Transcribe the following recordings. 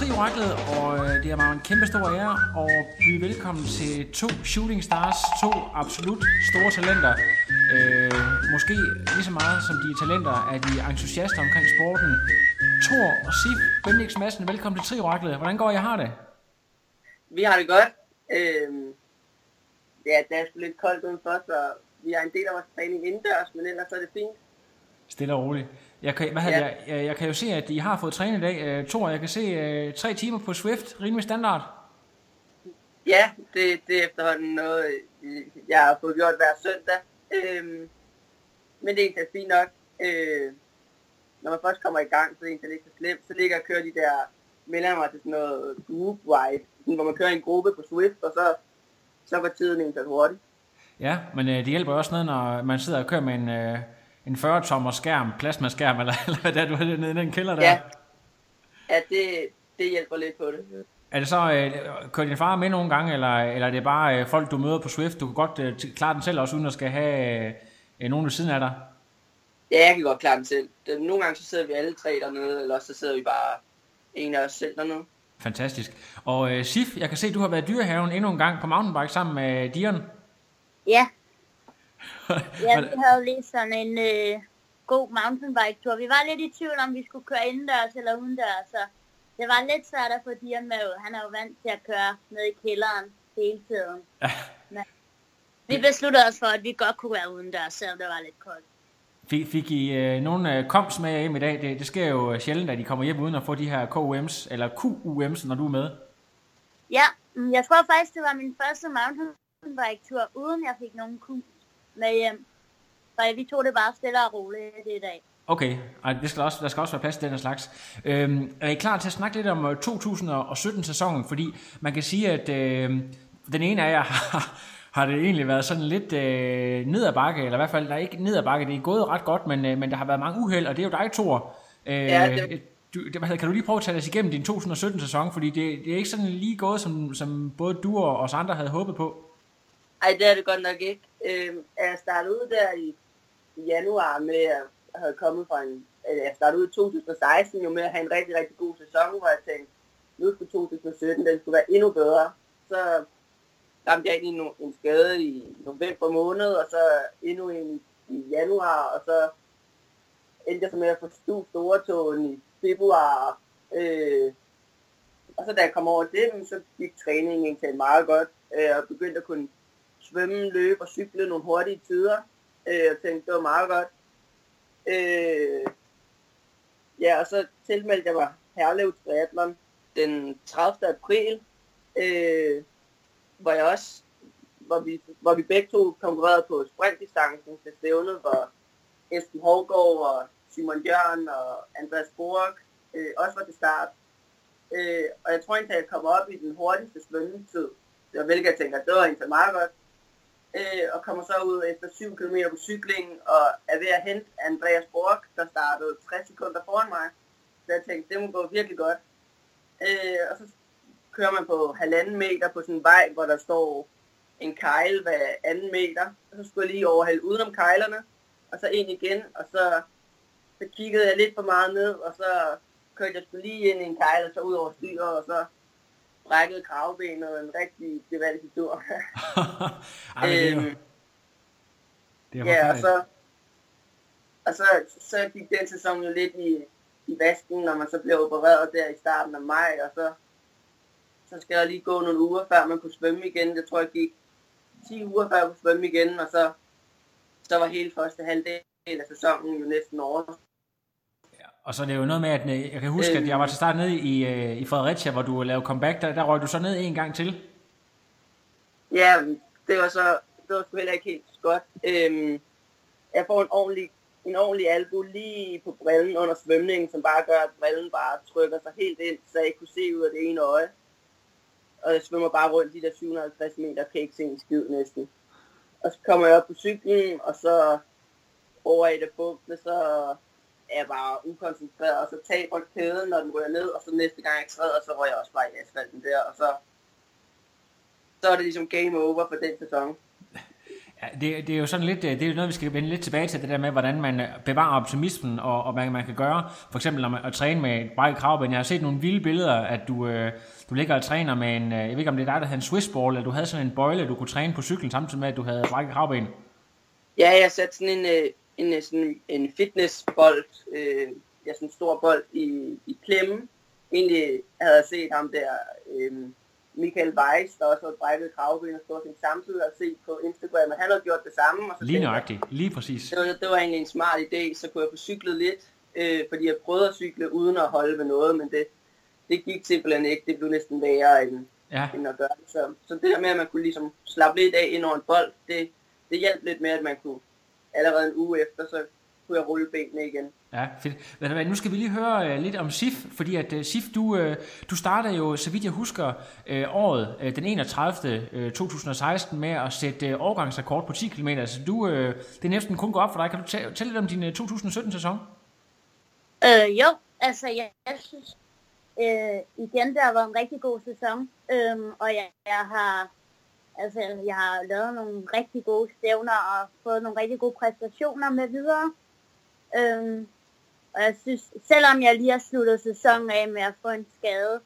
Tri er og det er mig en kæmpe stor ære at byde velkommen til to shooting stars, to absolut store talenter. Øh, måske lige så meget som de er talenter, er de entusiaster omkring sporten. Tor og Sif Bendix Madsen, velkommen til Trioraklet. Hvordan går jeg har det? Vi har det godt. Øh, ja, det er lidt koldt udenfor, så vi har en del af vores træning indendørs, men ellers er det fint. Stille og roligt. Jeg kan, hvad ja. Jeg, jeg, jeg kan jo se, at I har fået trænet i dag. Øh, Thor, jeg kan se øh, tre timer på Swift, rimelig standard. Ja, det, det er efterhånden noget, øh, jeg har fået gjort hver søndag. Øhm, men det er egentlig fint nok. Øh, når man først kommer i gang, så er det egentlig ikke så slemt. Så ligger jeg og kører de der mig til sådan noget group ride, hvor man kører en gruppe på Swift, og så, så var tiden egentlig hurtigt. Ja, men øh, det hjælper også noget, når man sidder og kører med en, øh, en 40-tommer skærm, plasmaskærm, eller, eller hvad det er, du har nede i den kælder der. Ja, ja det, det hjælper lidt på det. Er det så, øh, kører din far med nogle gange, eller, eller er det bare øh, folk, du møder på Swift? Du kan godt øh, klare den selv også, uden at skal have øh, nogen ved siden af dig. Ja, jeg kan godt klare den selv. Nogle gange så sidder vi alle tre dernede, eller også så sidder vi bare en af os selv dernede. Fantastisk. Og øh, Sif, jeg kan se, du har været i dyrehaven endnu en gang på mountainbike sammen med Dion. Ja. Ja, vi havde lige sådan en øh, god mountainbike-tur. Vi var lidt i tvivl om, vi skulle køre indendørs eller udendørs, så det var lidt svært at få Dion med ud. Han er jo vant til at køre ned i kælderen hele tiden. Ja. Men vi besluttede os for, at vi godt kunne være udendørs, selvom det var lidt koldt. Fik, fik I øh, nogle øh, koms med hjem i dag? Det, det sker jo øh, sjældent, at I kommer hjem uden at få de her KUM's, eller QUM's, når du er med. Ja, mm, jeg tror faktisk, det var min første mountainbike-tur, uden jeg fik nogen med hjem. Så vi tog det bare stille og roligt det i dag. Okay, Ej, det skal også, der skal også være plads til den her slags. Øhm, er I klar til at snakke lidt om øh, 2017-sæsonen? Fordi man kan sige, at øh, den ene af jer har, har det egentlig været sådan lidt øh, ned ad bakke, eller i hvert fald, der er ikke ned ad bakke, det er gået ret godt, men, øh, men der har været mange uheld, og det er jo dig, Thor. Øh, Ja, det- du, det, kan du lige prøve at tage os igennem din 2017-sæson? Fordi det, det er ikke sådan lige gået, som, som både du og os andre havde håbet på. Ej, det er det godt nok ikke. Øh, jeg startede ud der i, i januar med at have kommet fra en... Eller jeg startede ud i 2016 jo med at have en rigtig, rigtig god sæson, hvor jeg tænkte, nu skulle 2017, den skulle være endnu bedre. Så ramte jeg ind i no, en skade i november måned, og så endnu en i, i januar, og så endte jeg så med at få stu storetåen i februar. Øh, og så da jeg kom over det, så gik træningen egentlig meget godt, øh, og begyndte at kunne svømme, løbe og cykle nogle hurtige tider. Øh, jeg tænkte, det var meget godt. Øh, ja, og så tilmeldte jeg mig Herlev Triathlon den 30. april, øh, hvor jeg også, hvor vi, hvor vi begge to konkurrerede på sprintdistancen til stævnet, hvor Esben Hårgaard og Simon Jørgen og Andreas Borg øh, også var til start. Øh, og jeg tror egentlig, at jeg kom op i den hurtigste svømmetid, det var hvilket jeg tænker, det var egentlig meget godt. Øh, og kommer så ud efter 7 km på cyklingen, og er ved at hente Andreas Borg, der startede 60 sekunder foran mig. Så jeg tænkte, det må gå virkelig godt. Øh, og så kører man på halvanden meter på sådan en vej, hvor der står en kejl hver anden meter. Og så skulle jeg lige overhælde udenom kejlerne, og så ind igen, og så, så kiggede jeg lidt for meget ned, og så kørte jeg lige ind i en kejl, og så ud over styret, og så brækkede kravbenet og en rigtig gevaldig tur. Ej, det jo, Øhm, det Ja, og så, og så, så gik den sæson jo lidt i, i vasken, når man så blev opereret der i starten af maj, og så, så skal der lige gå nogle uger, før man kunne svømme igen. Jeg tror, jeg gik 10 uger, før jeg kunne svømme igen, og så, så var hele første halvdel af sæsonen jo næsten over. Og så er det jo noget med, at øh, jeg kan huske, øhm, at jeg var til start nede i, øh, i Fredericia, hvor du lavede comeback, der, der røg du så ned en gang til. Ja, det var så, det var sgu heller ikke helt godt. Øhm, jeg får en ordentlig, en ordentlig albu lige på brillen under svømningen, som bare gør, at brillen bare trykker sig helt ind, så jeg ikke kunne se ud af det ene øje. Og jeg svømmer bare rundt de der 750 meter, kan ikke se en skid næsten. Og så kommer jeg op på cyklen, og så over i det bumpe, så er bare ukoncentreret, og så taber kæden, når den ryger ned, og så næste gang jeg træder, så rører jeg også bare i asfalten der, og så, så er det ligesom game over for den sæson. Ja, det, det er jo sådan lidt, det er noget, vi skal vende lidt tilbage til, det der med, hvordan man bevarer optimismen, og, og hvad man kan gøre. For eksempel når man, at træne med et brækket kravben. Jeg har set nogle vilde billeder, at du, øh, du ligger og træner med en, øh, jeg ved ikke om det er dig, der havde en swissball, eller du havde sådan en bøjle, du kunne træne på cyklen, samtidig med, at du havde brækket kravben. Ja, jeg satte sådan en, øh, en, sådan en fitnessbold, øh, ja, sådan en stor bold i, i klemme. Egentlig havde jeg set ham der, øh, Michael Weiss, der også har brækket kravben og stort set samtidig, og set på Instagram, at han havde gjort det samme. Og så lige nøjagtigt, lige præcis. Det var, det var egentlig en smart idé, så kunne jeg få cyklet lidt, øh, fordi jeg prøvede at cykle uden at holde ved noget, men det, det gik simpelthen ikke. Det blev næsten værre end, ja. end at gøre det. Så, så det der med, at man kunne ligesom slappe lidt af ind over en bold, det, det hjalp lidt med, at man kunne allerede en uge efter, så kunne jeg rulle benene igen. Ja, fedt. Nu skal vi lige høre uh, lidt om SIF, fordi at uh, SIF, du, uh, du starter jo, så vidt jeg husker, uh, året uh, den 31. Uh, 2016 med at sætte uh, årgangsrekord på 10 km. Så du, uh, det er næsten kun gå op for dig. Kan du tælle lidt om din uh, 2017-sæson? Øh, jo, altså jeg, jeg synes uh, igen, det har været en rigtig god sæson, um, og jeg, jeg har Altså, jeg har lavet nogle rigtig gode stævner og fået nogle rigtig gode præstationer med videre. Øhm, og jeg synes, selvom jeg lige har sluttet sæsonen af med at få en skade,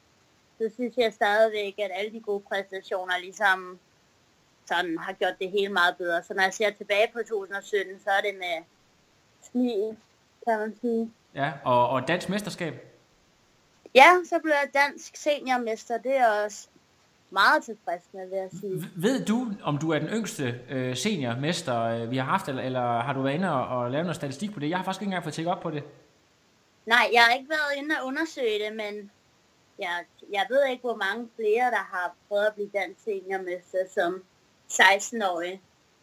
så synes jeg stadigvæk, at alle de gode præstationer ligesom sådan har gjort det helt meget bedre. Så når jeg ser tilbage på 2017, så er det med smil, kan man sige. Ja, og, og dansk mesterskab? Ja, så blev jeg dansk seniormester. Det er også meget tilfreds med, vil jeg sige. Ved du, om du er den yngste øh, seniormester, øh, vi har haft, eller, eller har du været inde og, og lavet noget statistik på det? Jeg har faktisk ikke engang fået tjekket op på det. Nej, jeg har ikke været inde og undersøge det, men jeg, jeg ved ikke, hvor mange flere, der har prøvet at blive dansk seniormester som 16-årig.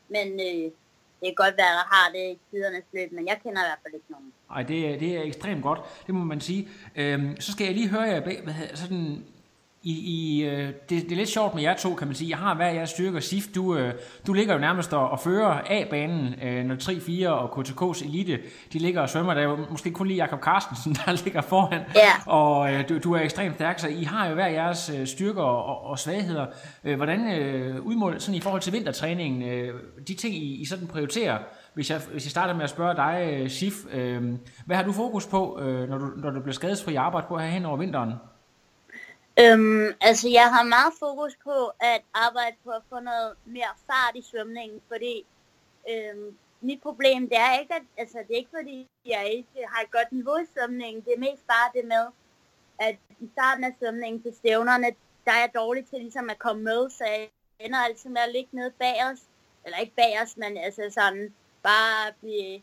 Men øh, det kan godt være, at der har det i tidernes løb, men jeg kender i hvert fald ikke nogen. Nej, det, det er ekstremt godt, det må man sige. Øhm, så skal jeg lige høre jer, hvad, sådan, i, i, øh, det, det er lidt sjovt med jer to, kan man sige. Jeg har hver jeres styrker. Sif, du, øh, du ligger jo nærmest og, og fører af banen, øh, når 3-4 og KTK's Elite, de ligger og svømmer. Der er jo måske kun lige Jakob Carstensen, der ligger foran. Ja. Og du, du er ekstremt stærk, så I har jo hver jeres styrker og, og, svagheder. Hvordan øh, udmål, sådan i forhold til vintertræningen, de ting, I, I sådan prioriterer, hvis jeg, hvis jeg starter med at spørge dig, Sif, hvad har du fokus på, når, du, når du bliver skadesfri arbejde på her hen over vinteren? Øhm, altså, jeg har meget fokus på at arbejde på at få noget mere fart i svømningen, fordi øhm, mit problem, det er ikke, at, altså, det er ikke fordi, jeg ikke har et godt niveau i svømningen. Det er mest bare det med, at i starten af svømningen til stævnerne, der er jeg dårlig til ligesom at komme med, så jeg ender altid med at ligge nede bag os. Eller ikke bag os, men altså sådan bare blive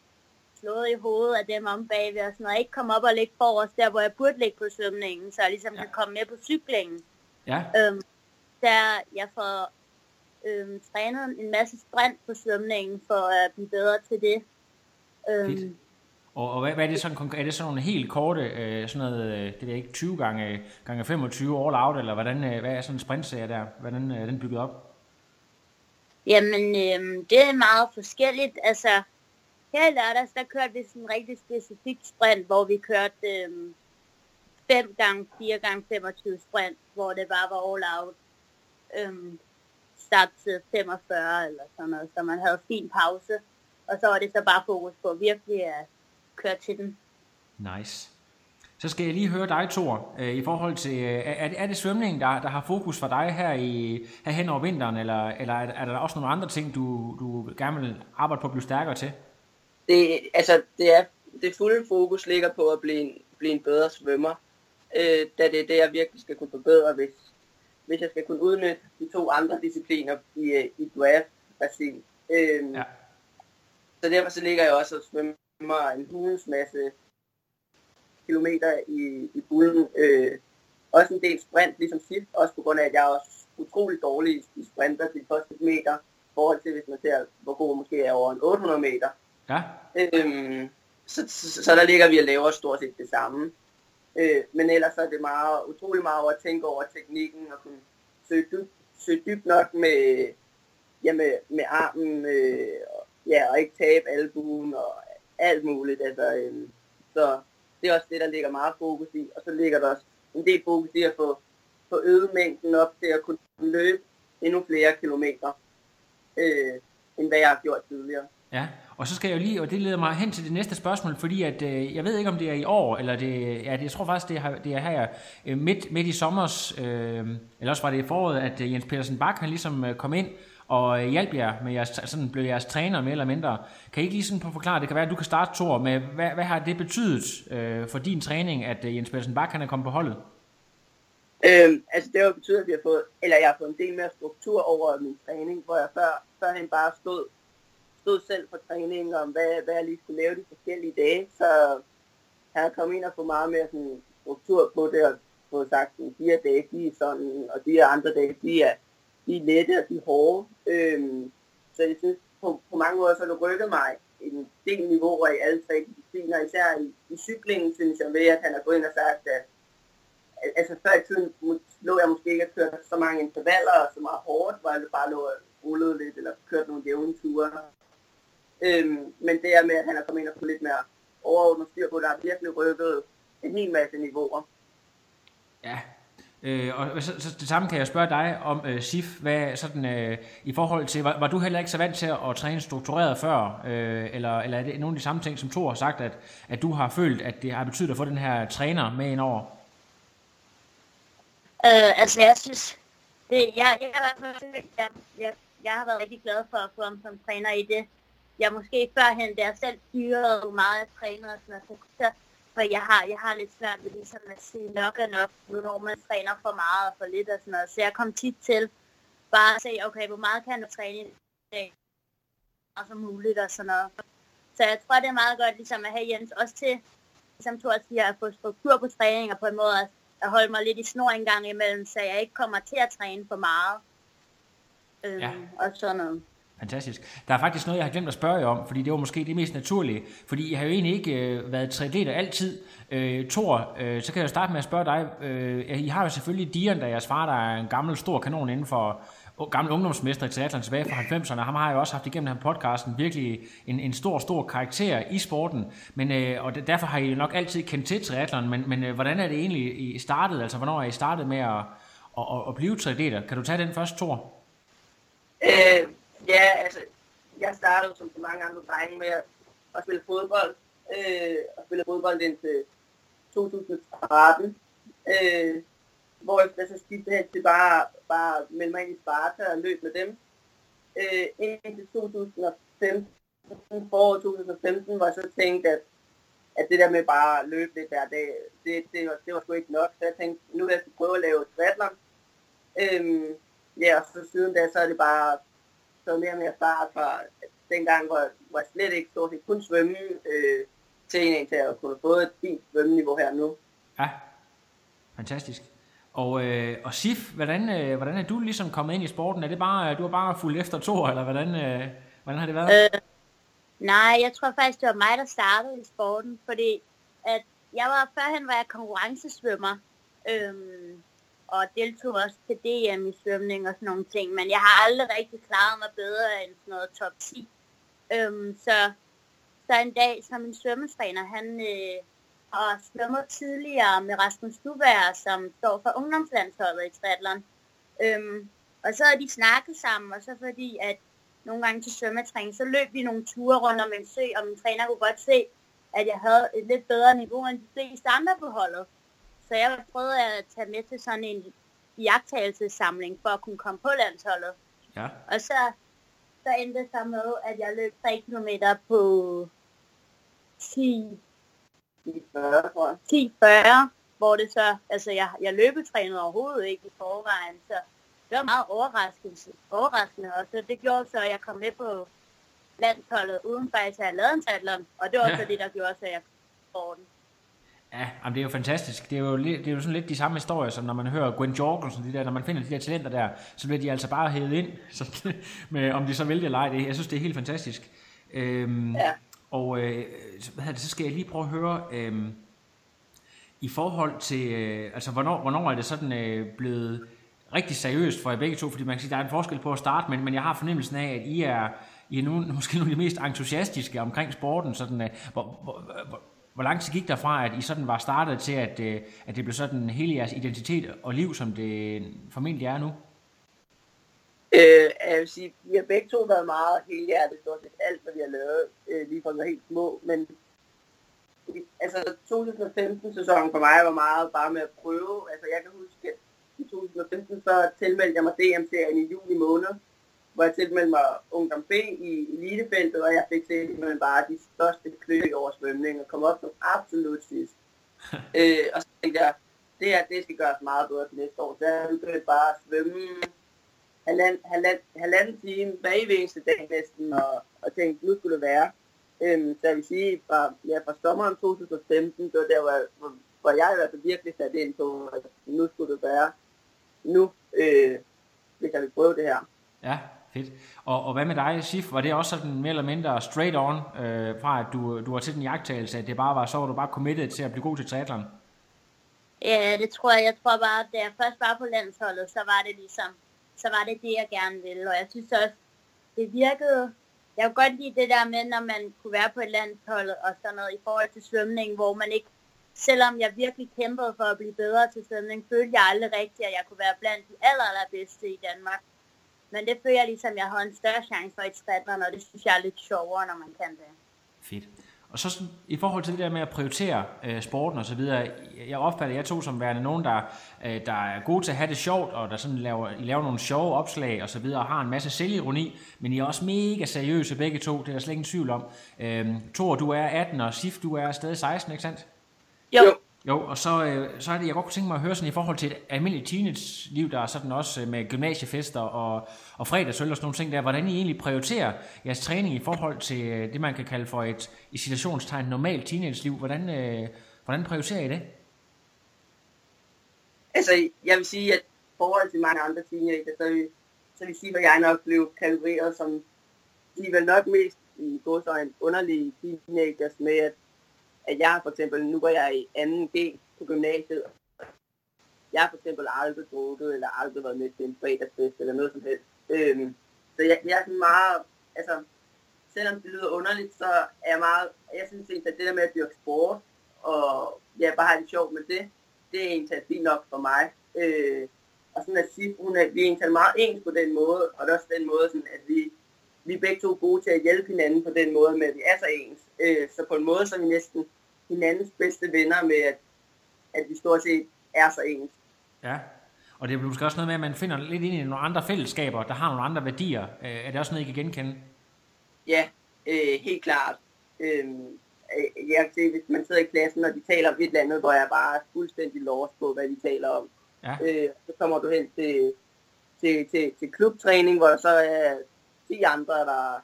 slået i hovedet af dem om bagved og sådan noget. Ikke komme op og ligge forrest der, hvor jeg burde ligge på svømningen, så jeg ligesom ja. kan komme med på cyklingen. Ja. Øhm, der jeg får øhm, trænet en masse sprint på svømningen for at blive bedre til det. Øhm, Og, og hvad, hvad er det sådan Er det sådan nogle helt korte, øh, sådan noget, øh, det er ikke 20 gange, gange 25 all out, eller hvordan, øh, hvad er sådan en sprintserie der? Hvordan øh, er den bygget op? Jamen, øh, det er meget forskelligt. Altså, her i lørdags, der kørte vi sådan en rigtig specifik sprint, hvor vi kørte øh, 5 gange 4 gange 25 sprint, hvor det bare var all out. Øh, start til 45 eller sådan noget, så man havde fin pause. Og så var det så bare fokus på virkelig at køre til den. Nice. Så skal jeg lige høre dig, Thor, øh, i forhold til, øh, er er, er det svømning, der, der har fokus for dig her, i, her hen over vinteren, eller, eller er, er der også nogle andre ting, du, du gerne vil arbejde på at blive stærkere til? Det, altså, det, er, det fulde fokus ligger på at blive en, blive en bedre svømmer, øh, da det er det, jeg virkelig skal kunne forbedre, hvis, hvis jeg skal kunne udnytte de to andre discipliner i, øh, i draft-bassin. Øh, ja. Så derfor så ligger jeg også og svømmer en hulens masse kilometer i, i bullen. Øh, også en del sprint, ligesom sidst, også på grund af, at jeg er også utrolig dårlig i sprinter til første meter, i forhold til, hvis man ser, hvor god måske er over en 800 meter. Ja. Øhm, så, så, så, der ligger vi og laver stort set det samme. Øh, men ellers så er det meget, utrolig meget over at tænke over teknikken og kunne søge dybt, søge dybt nok med, ja, med, med armen, øh, ja, og ikke tabe albuen og alt muligt. Altså, øh, så det er også det, der ligger meget fokus i. Og så ligger der også en del fokus i at få, få øget mængden op til at kunne løbe endnu flere kilometer, øh, end hvad jeg har gjort tidligere. Ja, og så skal jeg jo lige, og det leder mig hen til det næste spørgsmål, fordi at, øh, jeg ved ikke, om det er i år, eller det, ja, det, jeg tror faktisk, det er, det er her øh, midt, midt i sommers, øh, eller også var det i foråret, at øh, Jens Petersen Bak, han ligesom øh, kom ind og øh, hjalp jer med jeres, sådan blev jeres træner mere eller mindre. Kan I ikke lige sådan forklare, det kan være, at du kan starte, Thor, med, hvad, hvad har det betydet øh, for din træning, at øh, Jens Petersen Bak, han er kommet på holdet? Øhm, altså det har betydet, at vi har fået, eller jeg har fået en del mere struktur over min træning, hvor jeg før, førhen bare stod stod selv for træning, om hvad, hvad jeg lige skulle lave de forskellige dage, så han kom kommet ind og få meget mere sådan, struktur på det, og få sagt, at de her dage, de er sådan, og de her andre dage, de er, de er lette, og de er hårde. Øhm, så jeg synes, på, på mange måder, så har det rykket mig en del niveauer i alle tre discipliner, især i, i cyklingen, synes jeg ved, at han har gået ind og sagt, at altså før i tiden lå jeg måske ikke at køre så mange intervaller og så meget hårdt, hvor jeg bare lå og rullede lidt, eller kørte nogle jævne ture. Øhm, men det er med, at han er kommet ind og få lidt mere overordnet styr på, der er virkelig rykket en hel masse niveauer. Ja, Øh, og så, så det samme kan jeg spørge dig om, øh, Sif, hvad sådan, øh, i forhold til, var, var du heller ikke så vant til at, at træne struktureret før, øh, eller, eller er det nogle af de samme ting, som Thor har sagt, at, at du har følt, at det har betydet at få den her træner med ind over? Øh, altså jeg synes, det, jeg, jeg, jeg, jeg, jeg, jeg har været rigtig glad for at få ham som træner i det jeg måske førhen, da jeg selv styrede meget af træner og sådan noget, så, for jeg har, jeg har lidt svært ved ligesom at sige nok og nok, når man træner for meget og for lidt og sådan noget. Så jeg kom tit til bare at se, okay, hvor meget kan jeg træne i dag? Og så muligt og sådan noget. Så jeg tror, det er meget godt ligesom at have Jens også til, som Thor siger, at få struktur på træning og på en måde at, at holde mig lidt i snor en gang imellem, så jeg ikke kommer til at træne for meget. Øhm, ja. Og sådan noget. Fantastisk. Der er faktisk noget, jeg har glemt at spørge jer om, fordi det var måske det mest naturlige. Fordi jeg har jo egentlig ikke øh, været triatleter altid. Øh, Thor, øh, så kan jeg starte med at spørge dig. Øh, I har jo selvfølgelig Dion, der er jeres far, der er en gammel stor kanon inden for gammel ungdomsmester i triathlon tilbage fra 90'erne. Ham har jeg også haft igennem den her podcasten virkelig en, en stor, stor karakter i sporten. Men, øh, og derfor har I nok altid kendt til triathlon. Men, men øh, hvordan er det egentlig I startet? Altså, hvornår er I startet med at, at, at, at blive triatleter? Kan du tage den først, Thor? Øh, Ja, altså, jeg startede som så mange andre drenge med at spille fodbold, øh, og spille fodbold indtil øh, 2013, øh, hvor jeg så skiftede hen til bare, bare melde mig ind i Sparta og løb med dem. Øh, indtil 2015, foråret 2015, hvor jeg så tænkte, at, at det der med bare at løbe lidt hver dag, det, det, var, det var sgu ikke nok. Så jeg tænkte, nu vil jeg prøve at lave triathlon. Øh, ja, og så siden da, så er det bare taget mere og mere fart fra dengang, hvor, hvor jeg slet ikke stort set kun svømme, øh, til en til at kunne få et fint svømmeniveau her nu. Ja, fantastisk. Og, øh, og Sif, hvordan, øh, hvordan er du ligesom kommet ind i sporten? Er det bare, du har bare fulgt efter to, eller hvordan, øh, hvordan har det været? Øh, nej, jeg tror faktisk, det var mig, der startede i sporten, fordi at jeg var, førhen var jeg konkurrencesvømmer. Øhm, og deltog også til DM i svømning og sådan nogle ting, men jeg har aldrig rigtig klaret mig bedre end sådan noget top 10. Øhm, så, så en dag, som en svømmetræner, han øh, har svømmet tidligere med Rasmus Duberg, som står for ungdomslandsholdet i triathlon. Øhm, og så havde de snakket sammen, og så fordi, at nogle gange til svømmetræning, så løb vi nogle ture rundt om en sø, og min træner kunne godt se, at jeg havde et lidt bedre niveau end de fleste andre på holdet. Så jeg prøvede at tage med til sådan en jagttagelsesamling for at kunne komme på landsholdet. Ja. Og så, så endte det så med, at jeg løb 3 km på 10, 10 40, hvor det så, altså jeg, jeg løbetrænede overhovedet ikke i forvejen, så det var meget overraskende, overraskende og så det gjorde så, at jeg kom med på landsholdet, uden faktisk at have lavet en triathlon, og det var ja. også det, der gjorde så, at jeg den. Ja, jamen det er jo fantastisk. Det er jo, det er jo sådan lidt de samme historier, som når man hører Gwen Jorgensen, de der, når man finder de der talenter der, så bliver de altså bare hævet ind, så, med, om de så vælger eller ej. Det, jeg synes, det er helt fantastisk. Øhm, ja. Og øh, hvad det, så skal jeg lige prøve at høre, øh, i forhold til, øh, altså hvornår, hvornår er det sådan øh, blevet rigtig seriøst for jer begge to, fordi man kan sige, der er en forskel på at starte, men, men jeg har fornemmelsen af, at I er, I er nu, måske nogle af de mest entusiastiske omkring sporten, sådan, øh, hvor, hvor, hvor, hvor lang tid gik der fra, at I sådan var startet til, at, øh, at det blev sådan hele jeres identitet og liv, som det formentlig er nu? Øh, jeg vil sige, vi har begge to været meget helhjertet, stort set alt, hvad vi har lavet, øh, lige fra vi helt små, men altså 2015-sæsonen for mig var meget bare med at prøve. Altså jeg kan huske, at i 2015 så tilmeldte jeg mig DM-serien i juli måned, hvor jeg tilmeldte mig Ungdom B i elitefeltet, og jeg fik simpelthen bare de største klø over svømning og kom op som absolut sidst. øh, og så tænkte jeg, det her, det skal gøres meget bedre til næste år. Så jeg begyndte bare at svømme halvanden, halvanden, halvanden time hver eneste dag næsten, og, og tænkte, nu skulle det være. Øhm, så jeg vil sige, fra, ja, fra sommeren 2015, det var der, hvor, hvor jeg i hvert fald virkelig satte ind på, at nu skulle det være. Nu, øh, hvis jeg vil prøve det her. Ja, fedt. Og, og hvad med dig, Sif? Var det også sådan mere eller mindre straight on, øh, fra at du, du var til den jagttagelse, at det bare var, så var du bare committed til at blive god til triathlon? Ja, det tror jeg. Jeg tror bare, at da jeg først var på landsholdet, så var det ligesom, så var det det, jeg gerne ville. Og jeg synes også, det virkede jeg kunne godt lide det der med, når man kunne være på et landshold og sådan noget i forhold til svømning, hvor man ikke, selvom jeg virkelig kæmpede for at blive bedre til svømning, følte jeg aldrig rigtigt, at jeg kunne være blandt de aller, allerbedste i Danmark. Men det føler jeg ligesom, at jeg har en større chance for et triathlon, og det synes jeg er lidt sjovere, når man kan det. Fedt. Og så sådan, i forhold til det der med at prioritere øh, sporten og så videre, jeg opfatter jeg to som værende nogen, der, øh, der er gode til at have det sjovt, og der sådan laver, I laver nogle sjove opslag og så videre, og har en masse selvironi, men I er også mega seriøse begge to, det er der slet ingen tvivl om. Øh, Thor, du er 18, og Sif, du er stadig 16, ikke sandt? Jo. Jo, og så, øh, så er det, jeg godt kunne tænke mig at høre sådan i forhold til et almindeligt teenage-liv, der er sådan også øh, med gymnasiefester og, og fredagsøl og sådan nogle ting der, hvordan I egentlig prioriterer jeres træning i forhold til øh, det, man kan kalde for et i situationstegn normalt teenage-liv. Hvordan, øh, hvordan prioriterer I det? Altså, jeg vil sige, at forhold til mange andre teenager, så vil, så vil sige, at jeg nok blev kalibreret som de vel nok mest i godsøjne underlige teenagers med, at at jeg for eksempel, nu går jeg i 2G på gymnasiet, jeg har for eksempel aldrig drukket, eller aldrig været med til en fredagsfest, eller noget som helst. Øhm, så jeg, jeg er sådan meget, altså, selvom det lyder underligt, så er jeg meget, jeg synes egentlig, at det der med at dyrke sport, og ja, bare have det sjovt med det, det er egentlig fint nok for mig. Øh, og sådan at sige, hun er, vi er egentlig meget ens på den måde, og det er også den måde, sådan, at vi, vi er begge to gode til at hjælpe hinanden på den måde, med at vi er så ens. Øh, så på en måde, så vi næsten hinandens bedste venner med, at, at vi stort set er så ens. Ja, og det er måske også noget med, at man finder lidt ind i nogle andre fællesskaber, der har nogle andre værdier. Øh, er det også noget, I kan genkende? Ja, øh, helt klart. Øhm, øh, jeg kan se, hvis man sidder i klassen, og de taler om et eller andet, hvor jeg bare er fuldstændig lost på, hvad de taler om. Ja. Øh, så kommer du hen til, til, til, til klubtræning, hvor der så er 10 andre, der,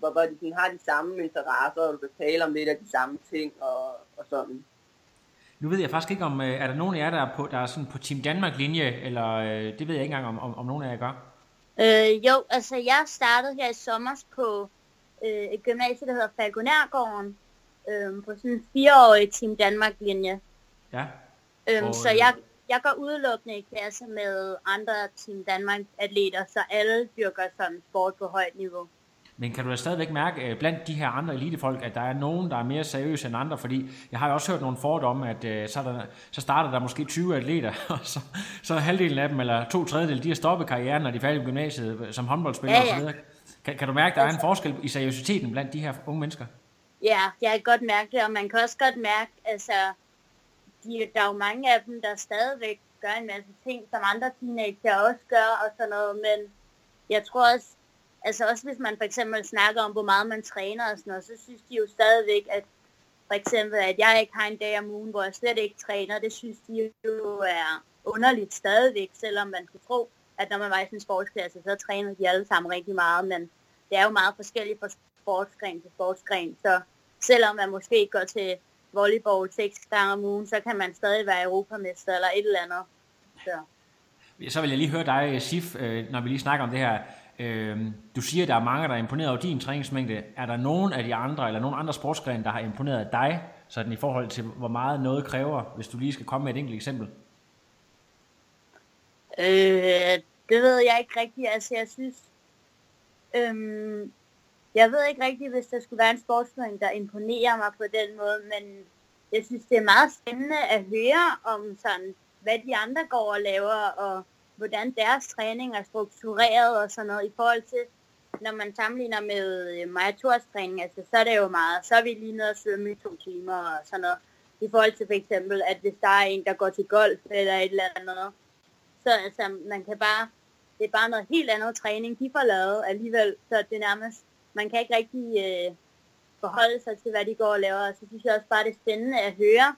hvor, hvor de sådan har de samme interesser, og du kan tale om lidt af de samme ting og, og sådan. Nu ved jeg faktisk ikke, om øh, er der nogen af jer, der er på, der er sådan på Team Danmark-linje, eller øh, det ved jeg ikke engang, om, om, om nogen af jer gør? Øh, jo, altså jeg startede her i sommer på øh, et gymnasie, der hedder Falconærgården, øh, på sådan en fireårig Team Danmark-linje. Ja. Øhm, og, så jeg, jeg går udelukkende i klasse med andre Team Danmark-atleter, så alle dyrker sådan sport på højt niveau. Men kan du da stadigvæk mærke øh, blandt de her andre elitefolk, at der er nogen, der er mere seriøse end andre? Fordi jeg har jo også hørt nogle fordomme, at øh, så, der, så starter der måske 20 atleter, og så, så halvdelen af dem, eller to tredjedel, de har stoppet karrieren, når de er færdige i gymnasiet øh, som håndboldspillere ja, ja. osv. Kan, kan du mærke, at der er en forskel i seriøsiteten blandt de her unge mennesker? Ja, jeg kan godt mærke det, og man kan også godt mærke, altså, de, der er jo mange af dem, der stadigvæk gør en masse ting, som andre teenager også gør, og sådan noget, men jeg tror også, altså også hvis man for eksempel snakker om, hvor meget man træner og sådan noget, så synes de jo stadigvæk, at for eksempel, at jeg ikke har en dag om ugen, hvor jeg slet ikke træner, det synes de jo er underligt stadigvæk, selvom man kunne tro, at når man var i sådan en sportsklasse, så træner de alle sammen rigtig meget, men det er jo meget forskelligt fra sportsgren til sportsgren, så selvom man måske går til volleyball seks gange om ugen, så kan man stadig være europamester eller et eller andet. Så. Så vil jeg lige høre dig, Sif, øh, når vi lige snakker om det her. Øh, du siger, at der er mange, der er imponeret over din træningsmængde. Er der nogen af de andre, eller nogen andre sportsgrene, der har imponeret dig, sådan i forhold til, hvor meget noget kræver, hvis du lige skal komme med et enkelt eksempel? Øh, det ved jeg ikke rigtigt. Altså, jeg synes... Øhm, jeg ved ikke rigtigt, hvis der skulle være en sportsgren, der imponerer mig på den måde, men jeg synes, det er meget spændende at høre om sådan, hvad de andre går og laver, og hvordan deres træning er struktureret og sådan noget. I forhold til, når man sammenligner med øh, Maja Thors træning, altså, så er det jo meget, så er vi lige nede og svømme i to timer og sådan noget. I forhold til for eksempel, at hvis der er en, der går til golf eller et eller andet, så altså, man kan bare, det er bare noget helt andet træning, de får lavet alligevel, så det er nærmest, man kan ikke rigtig øh, forholde sig til, hvad de går og laver, og så synes jeg også bare, det er spændende at høre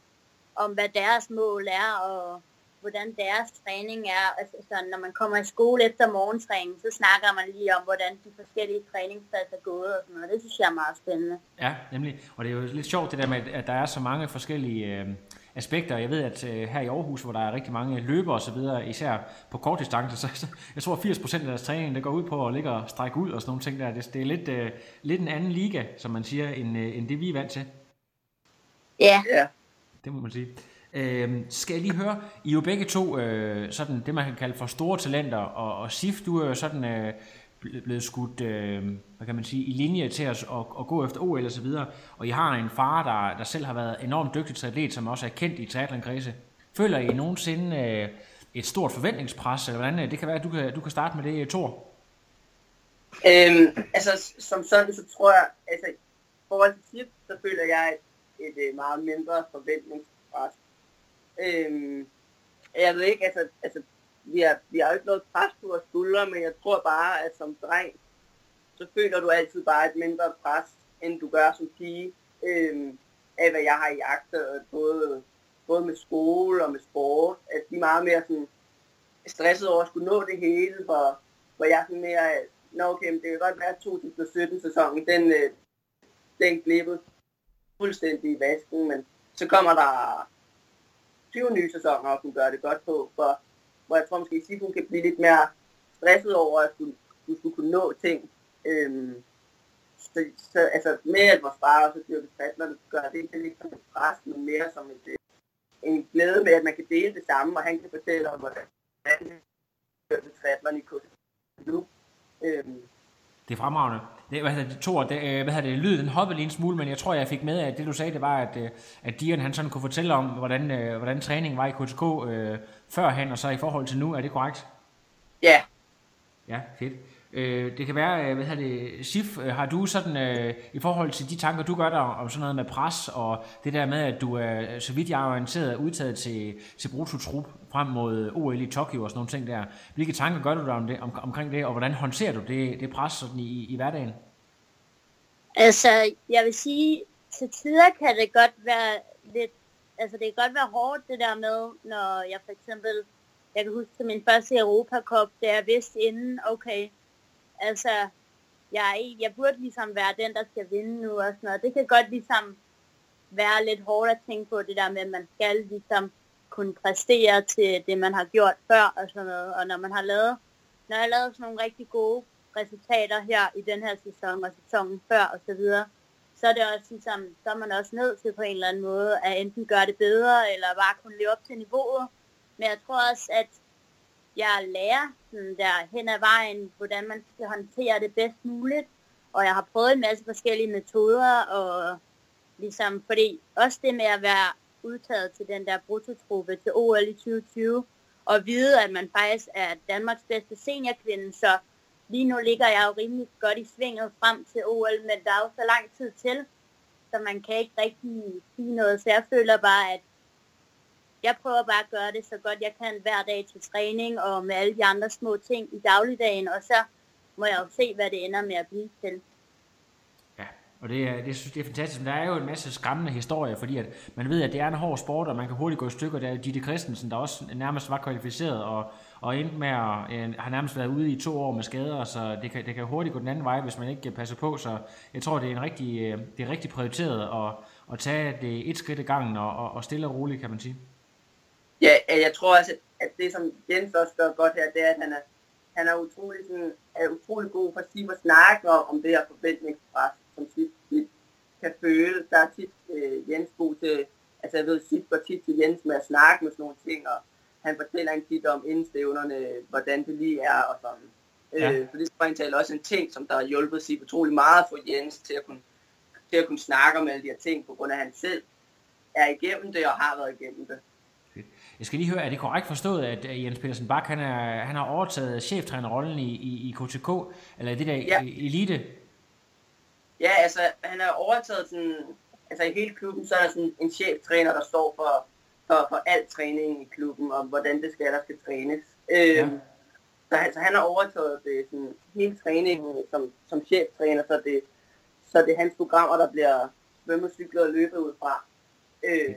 om, hvad deres mål er, og hvordan deres træning er. Altså, så når man kommer i skole efter morgentræning, så snakker man lige om, hvordan de forskellige træningspladser er gået og sådan noget. Det synes jeg er meget spændende. Ja, nemlig. Og det er jo lidt sjovt det der med, at der er så mange forskellige øh, aspekter. Jeg ved, at øh, her i Aarhus, hvor der er rigtig mange løbere og så videre, især på kort distance, så, så jeg tror, at 80% af deres træning, det går ud på at ligge og strække ud og sådan nogle ting der. Det, det er lidt, øh, lidt en anden liga, som man siger, end, øh, end det vi er vant til. Ja. Ja. Det må man sige. Øh, skal jeg lige høre, I er jo begge to øh, sådan det, man kan kalde for store talenter, og, og Sif, du er jo sådan øh, blevet skudt, øh, hvad kan man sige, i linje til os at, at gå efter OL og så videre, og I har en far, der, der selv har været enormt dygtig til atlet, som også er kendt i triathlon-kredse. Føler I nogensinde øh, et stort forventningspres, eller hvordan? Øh, det kan være, at du kan, du kan starte med det, øh, Thor. Øhm, altså, som sådan, så tror jeg, altså, i forhold til Sif, så føler jeg et, et meget mindre forventningspres. Øhm, jeg ved ikke, altså, altså vi, har, vi har jo ikke noget pres på vores skuldre, men jeg tror bare, at som dreng, så føler du altid bare et mindre pres, end du gør som pige, øhm, af hvad jeg har i jagtet, både, både med skole og med sport, at de er meget mere sådan stresset over at skulle nå det hele, hvor, hvor jeg sådan mere, nå okay, det kan godt være, at 2017-sæsonen, den, øh, den glippede fuldstændig i vasken, men så kommer der 20 nye sæsoner og kunne gøre det godt på, for, hvor jeg tror måske, at hun kan blive lidt mere stresset over, at du, du skulle kunne nå ting. Øhm, så, så, altså med at vores far også dyrker triathlon, gør det ikke lidt som et pres, men mere som et, øh, en glæde med, at man kan dele det samme, og han kan fortælle om, hvordan han dyrker triathlon i nu Øhm, det er fremragende. Det, hvad hedder det, Thor, det, øh, hvad hedder det, lyden den hoppede lige en smule, men jeg tror, jeg fik med, at det du sagde, det var, at, øh, at Dion han sådan kunne fortælle om, hvordan, øh, hvordan træningen var i KTK øh, førhen, og så i forhold til nu. Er det korrekt? Ja. Ja, fedt. Øh, det kan være, øh, hvad hedder det, Sif, øh, har du sådan, øh, i forhold til de tanker, du gør der om sådan noget med pres, og det der med, at du er, så vidt jeg er orienteret, udtaget til, til Brutotrup frem mod OL i Tokyo og sådan nogle ting der. Hvilke tanker gør du der om det, om, omkring det, og hvordan håndterer du det, det pres sådan i, i hverdagen? Altså, jeg vil sige, til tider kan det godt være lidt, altså det kan godt være hårdt det der med, når jeg for eksempel, jeg kan huske til min første Europacup, da jeg vidste inden, okay, altså, jeg, jeg burde ligesom være den, der skal vinde nu og sådan noget. Det kan godt ligesom være lidt hårdt at tænke på det der med, at man skal ligesom kunne præstere til det, man har gjort før og sådan noget. Og når man har lavet, når jeg har lavet sådan nogle rigtig gode resultater her i den her sæson og sæsonen før og så videre, så er det også ligesom, så er man også nødt til på en eller anden måde at enten gøre det bedre, eller bare kunne leve op til niveauet. Men jeg tror også, at jeg lærer sådan der hen ad vejen, hvordan man skal håndtere det bedst muligt. Og jeg har prøvet en masse forskellige metoder, og ligesom, fordi også det med at være udtaget til den der brutotruppe til OL i 2020, og vide, at man faktisk er Danmarks bedste seniorkvinde, så lige nu ligger jeg jo rimelig godt i svinget frem til OL, men der er jo så lang tid til, så man kan ikke rigtig sige noget. Så jeg føler bare, at jeg prøver bare at gøre det så godt jeg kan hver dag til træning og med alle de andre små ting i dagligdagen, og så må jeg jo se, hvad det ender med at blive til. Ja, og det er, det, synes, det er fantastisk, men der er jo en masse skræmmende historier, fordi at man ved, at det er en hård sport, og man kan hurtigt gå i stykker. Der er Ditte Christensen, der også nærmest var kvalificeret, og, og endte med at øh, har nærmest været ude i to år med skader, så det kan, det kan hurtigt gå den anden vej, hvis man ikke passer på. Så jeg tror, det er en rigtig, øh, det er rigtig prioriteret, at, at tage det et skridt ad gangen og, og, og stille og roligt, kan man sige. Ja, jeg tror også, at det som Jens også gør godt her, det er, at han er, han er utrolig, sådan, er utrolig god for at sige, at snakke om, om det her forventningspres, som tit kan føle. Der er tit øh, Jens god til, altså jeg ved, sit går tit til Jens med at snakke med sådan nogle ting, og han fortæller en tit om indstævnerne, hvordan det lige er og sådan. Ja. Øh, så det er egentlig også en ting, som der har hjulpet sig utrolig meget for Jens til at kunne, til at kunne snakke om alle de her ting, på grund af at han selv er igennem det og har været igennem det. Jeg skal lige høre, er det korrekt forstået, at Jens Petersen Bak, han, er, han har overtaget cheftrænerrollen i, i, i KTK, eller det der ja. elite? Ja, altså han har overtaget sådan, altså i hele klubben, så er der sådan en cheftræner, der står for, for, for al træning i klubben, og hvordan det skal, der skal trænes. Øhm, ja. så altså, han har overtaget det, sådan, hele træningen som, som cheftræner, så det, så det er hans programmer, der bliver svømmet, cyklet og løbet ud fra. Øh,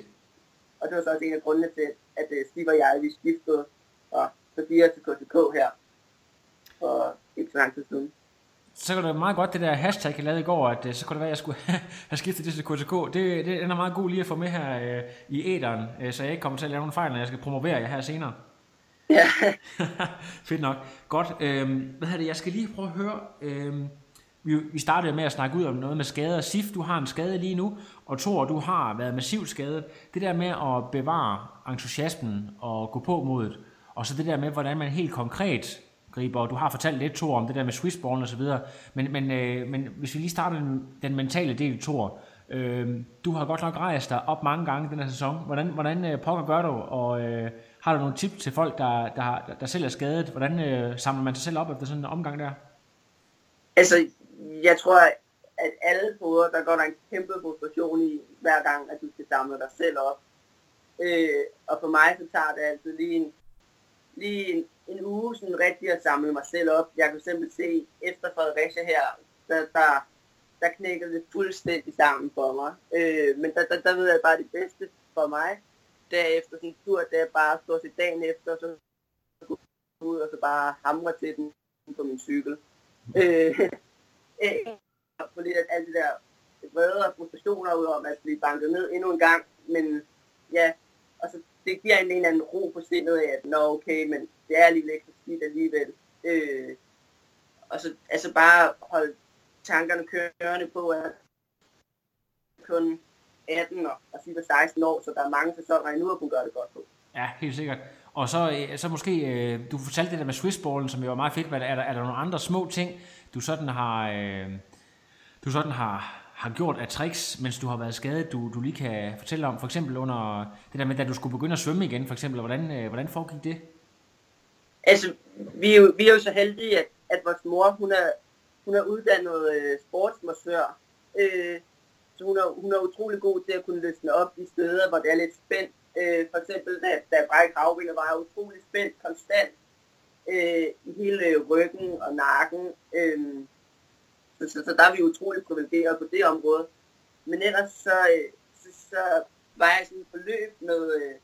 og det var så også en af grundene til, at uh, Steve og jeg, vi skiftede fra Sofia til KTK her for ikke så lang tid siden. Så kan det meget godt, det der hashtag, jeg lavede i går, at uh, så kunne det være, at jeg skulle have skiftet det til KTK. Det, det, den er meget god lige at få med her uh, i æderen, uh, så jeg ikke kommer til at lave nogle fejl, når jeg skal promovere jer her senere. Ja. Fedt nok. Godt. Øhm, hvad hedder det? Jeg skal lige prøve at høre. Øhm, vi, vi startede med at snakke ud om noget med skader. Sif, du har en skade lige nu, og Thor, du har været massivt skadet. Det der med at bevare entusiasmen og gå på modet, og så det der med, hvordan man helt konkret griber, og du har fortalt lidt, Thor, om det der med swissballen og så videre, men, men, øh, men hvis vi lige starter den, den mentale del, Thor, øh, du har godt nok rejst dig op mange gange den her sæson. Hvordan, hvordan øh, pokker gør du, og øh, har du nogle tips til folk, der, der, der selv er skadet? Hvordan øh, samler man sig selv op efter sådan en omgang der? Altså, jeg tror, at alle poder, der går der en kæmpe frustration i, hver gang, at du skal samle dig selv op. Øh, og for mig, så tager det altid lige en, lige en, en uge sådan rigtig at samle mig selv op. Jeg kan simpelthen se, efter Fredericia her, der, der, der knækkede det fuldstændig sammen for mig. Øh, men der, der, der ved jeg bare det bedste for mig. Derefter sådan en tur, der bare stort set dagen efter, så ud og så bare hamre til den på min cykel. Øh, få lidt af alt det der vrede og frustrationer ud om at blive banket ned endnu en gang. Men ja, og så det giver en, en anden ro på sindet af, at nå okay, men det er alligevel ikke så skidt alligevel. Øh, og så altså bare holde tankerne kørende på, at kun 18 og, og 16 år, så der er mange sæsoner endnu at kunne gøre det godt på. Ja, helt sikkert. Og så, øh, så måske, øh, du fortalte det der med Swissballen, som jo var meget fedt, men er der, er der nogle andre små ting, du sådan har, øh, du sådan har, har gjort af tricks, mens du har været skadet, du, du lige kan fortælle om? For eksempel under det der med, da du skulle begynde at svømme igen, for eksempel. Hvordan, øh, hvordan foregik det? Altså, vi er jo, vi er jo så heldige, at, at vores mor, hun er, hun er uddannet øh, sportsmassør. Øh, så hun er, hun er utrolig god til at kunne løsne op i steder, hvor det er lidt spændt. Øh, for eksempel, da, da Bræk Havvinder var utrolig spændt konstant øh, i hele øh, ryggen og nakken. Øh, så, så, så der er vi utrolig privilegerede på det område. Men ellers så, øh, så, så var jeg sådan et forløb med, øh,